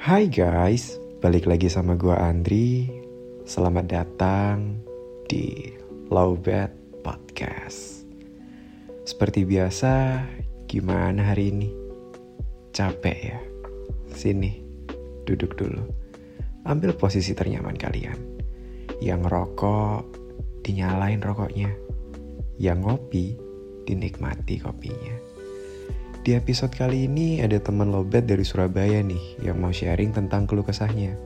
Hai guys, balik lagi sama gua Andri. Selamat datang di Lowbat Podcast. Seperti biasa, gimana hari ini? Capek ya? Sini, duduk dulu. Ambil posisi ternyaman kalian. Yang rokok, dinyalain rokoknya. Yang ngopi, dinikmati kopinya. Di episode kali ini ada teman lobet dari Surabaya nih yang mau sharing tentang keluh kesahnya.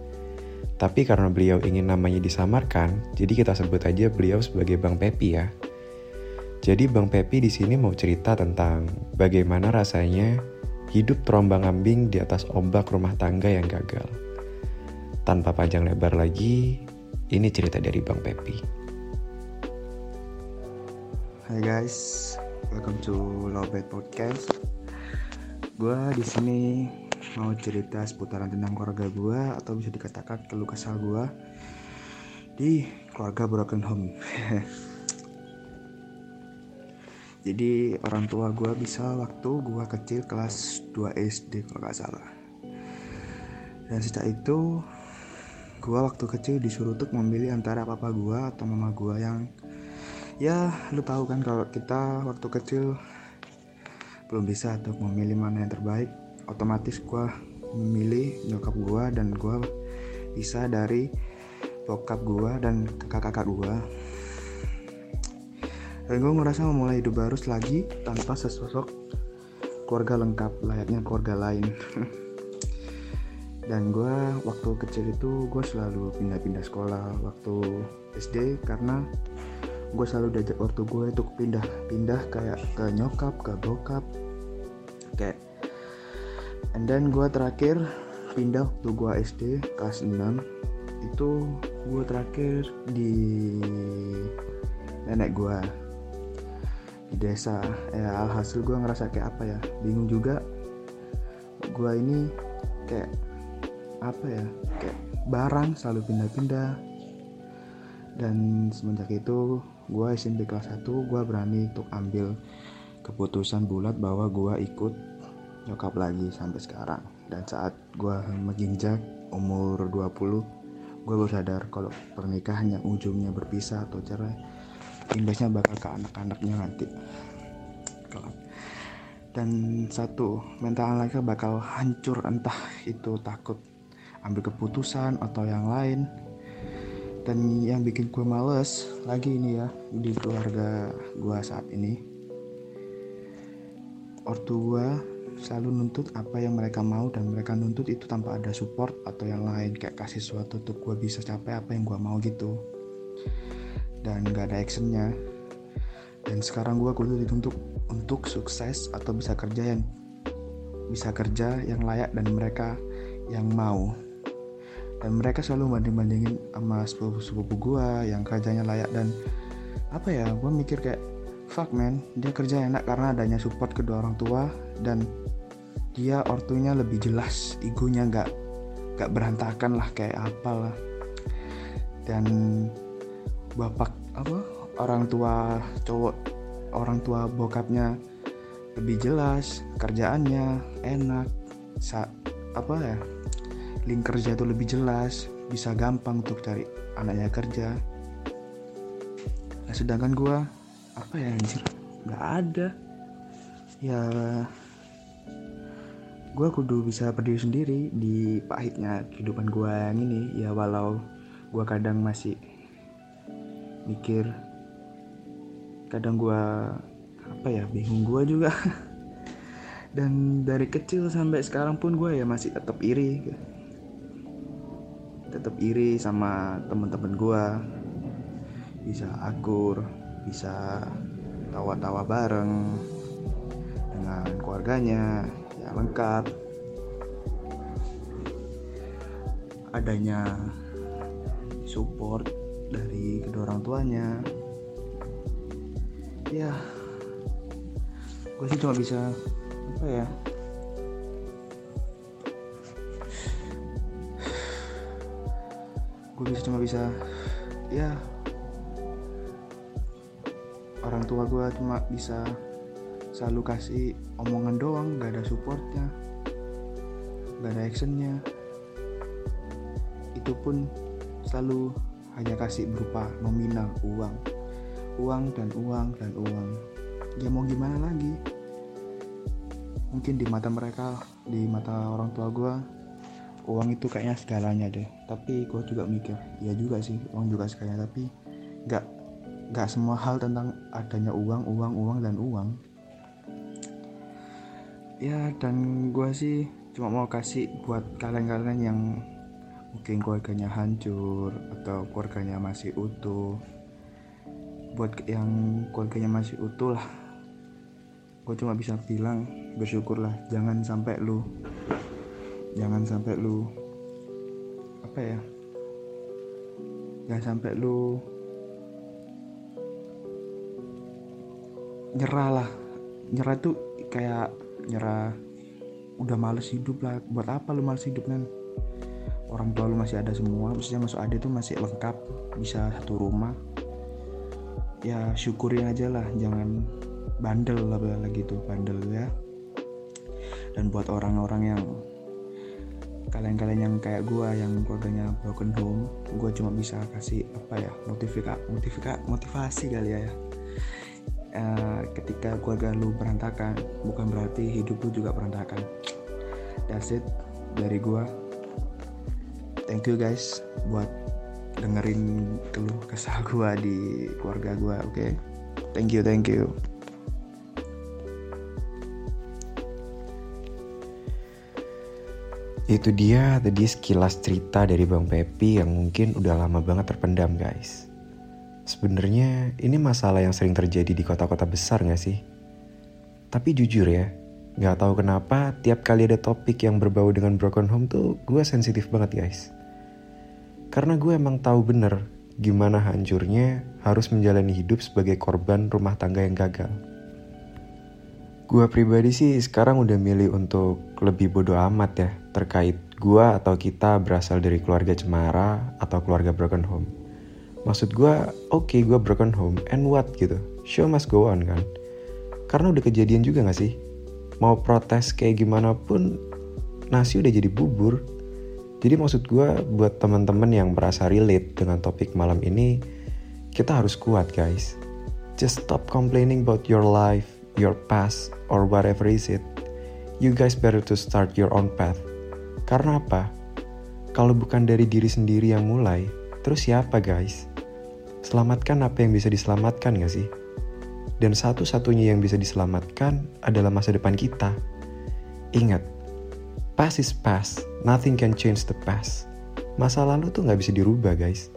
Tapi karena beliau ingin namanya disamarkan, jadi kita sebut aja beliau sebagai Bang Pepi ya. Jadi Bang Pepi di sini mau cerita tentang bagaimana rasanya hidup terombang-ambing di atas ombak rumah tangga yang gagal. Tanpa panjang lebar lagi, ini cerita dari Bang Pepi. Hai guys, welcome to Lowbat Podcast. Gue di sini mau cerita seputaran tentang keluarga gue atau bisa dikatakan keluh kesal gue di keluarga broken home. Jadi orang tua gue bisa waktu gue kecil kelas 2 SD kalau gak salah. Dan sejak itu gue waktu kecil disuruh untuk memilih antara papa gue atau mama gue yang ya lu tahu kan kalau kita waktu kecil belum bisa untuk memilih mana yang terbaik. Otomatis gue memilih nyokap gue dan gue bisa dari bokap gue dan kakak-kakak gue dan gue ngerasa memulai hidup baru lagi tanpa sesosok keluarga lengkap layaknya keluarga lain. Dan gue waktu kecil itu gue selalu pindah-pindah sekolah waktu SD karena gue selalu diajak waktu gue untuk pindah-pindah kayak ke nyokap ke bokap. Kayak and then gue terakhir pindah waktu gue SD kelas 6 itu gue terakhir di nenek gue di desa. Ya alhasil gue ngerasa kayak apa ya bingung juga. Gue ini kayak apa ya kayak barang selalu pindah-pindah. Dan semenjak itu gue SMP kelas 1 gue berani untuk ambil keputusan bulat bahwa gue ikut nyokap lagi sampai sekarang. Dan saat gue menginjak umur 20 gue baru sadar kalau pernikahan yang ujungnya berpisah atau cerai imbasnya bakal ke anak-anaknya nanti. Dan satu mental anaknya bakal hancur entah itu takut ambil keputusan atau yang lain dan yang bikin gue males lagi ini ya di keluarga gue saat ini. Ortu gue selalu nuntut apa yang mereka mau dan mereka nuntut itu tanpa ada support atau yang lain kayak kasih sesuatu untuk gue bisa capai apa yang gue mau gitu. Dan gak ada actionnya. Dan sekarang gue kudu dituntut untuk sukses atau bisa kerja yang bisa kerja yang layak dan mereka yang mau dan mereka selalu banding-bandingin sama sepupu-sepupu gue yang kerjanya layak dan apa ya gue mikir kayak fuck man dia kerja enak karena adanya support kedua orang tua dan dia ortunya lebih jelas egonya nggak nggak berantakan lah kayak apalah dan bapak apa orang tua cowok orang tua bokapnya lebih jelas kerjaannya enak sa apa ya link kerja itu lebih jelas bisa gampang untuk cari anaknya kerja. Nah sedangkan gue apa ya anjir? Nggak ada. Ya gue kudu bisa berdiri sendiri di pahitnya kehidupan gue yang ini. Ya walau gue kadang masih mikir kadang gue apa ya bingung gue juga. Dan dari kecil sampai sekarang pun gue ya masih tetap iri tetap iri sama temen-temen gue bisa akur bisa tawa-tawa bareng dengan keluarganya ya lengkap. Adanya support dari kedua orang tuanya. Ya gue sih cuma bisa apa ya gue bisa cuma bisa ya orang tua gue cuma bisa selalu kasih omongan doang nggak ada supportnya nggak ada actionnya. Itu pun selalu hanya kasih berupa nominal uang. Uang dan uang dan uang. Ya mau gimana lagi? Mungkin di mata mereka di mata orang tua gue uang itu kayaknya segalanya deh. Tapi gue juga mikir ya juga sih uang juga segalanya. Tapi nggak nggak semua hal tentang adanya uang uang uang dan uang. Ya dan gue sih cuma mau kasih buat kalian-kalian yang mungkin keluarganya hancur atau keluarganya masih utuh. Buat yang keluarganya masih utuh lah. Gue cuma bisa bilang bersyukurlah jangan sampai lu jangan sampai lu apa ya jangan sampai lu nyerah lah. Nyerah tuh kayak nyerah udah males hidup lah. Buat apa lu males hidup kan orang tua lu masih ada semua maksudnya masuk ada tuh masih lengkap bisa satu rumah. Ya syukurin aja lah jangan bandel lah lagi tuh bandel ya. Dan buat orang-orang yang kalian-kalian yang kayak gue yang keluarganya broken home gue cuma bisa kasih apa ya motivika motivika motivasi kali ya uh, ketika keluarga lu berantakan bukan berarti hidup lu juga berantakan. That's it dari gua. Thank you guys buat dengerin keluh kesah gua di keluarga gua oke? Okay? thank you thank you Itu dia tadi sekilas cerita dari Bang Pepi yang mungkin udah lama banget terpendam guys. Sebenarnya ini masalah yang sering terjadi di kota-kota besar gak sih? Tapi jujur ya, gak tahu kenapa tiap kali ada topik yang berbau dengan broken home tuh gue sensitif banget guys. Karena gue emang tahu bener gimana hancurnya harus menjalani hidup sebagai korban rumah tangga yang gagal. Gue pribadi sih sekarang udah milih untuk lebih bodoh amat ya terkait gue atau kita berasal dari keluarga cemara atau keluarga broken home. Maksud gue oke okay, gue broken home and what gitu? Show must go on kan? Karena udah kejadian juga gak sih? Mau protes kayak gimana pun nasi udah jadi bubur. Jadi maksud gue buat teman-teman yang merasa relate dengan topik malam ini kita harus kuat guys. Just stop complaining about your life your past or whatever is it. You guys better to start your own path karena apa kalau bukan dari diri sendiri yang mulai terus siapa guys Selamatkan apa yang bisa diselamatkan gak sih? Dan satu-satunya yang bisa diselamatkan adalah masa depan kita. Ingat, past is past, nothing can change the past. Masa lalu tuh gak bisa dirubah guys.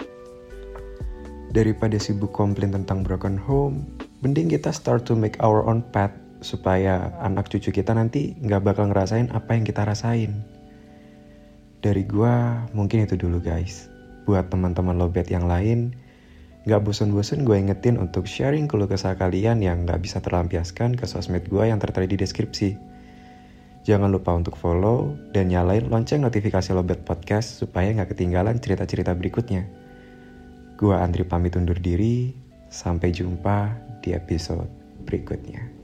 Daripada sibuk komplain tentang broken home, mending kita start to make our own path supaya anak cucu kita nanti nggak bakal ngerasain apa yang kita rasain. Dari gua mungkin itu dulu guys. Buat teman-teman lobet yang lain, Gak bosan-bosan gue ingetin untuk sharing keluh kesah kalian yang gak bisa terlampiaskan ke sosmed gue yang tertera di deskripsi. Jangan lupa untuk follow dan nyalain lonceng notifikasi Lobet Podcast supaya gak ketinggalan cerita-cerita berikutnya. Gue Andri pamit undur diri, sampai jumpa di episode berikutnya.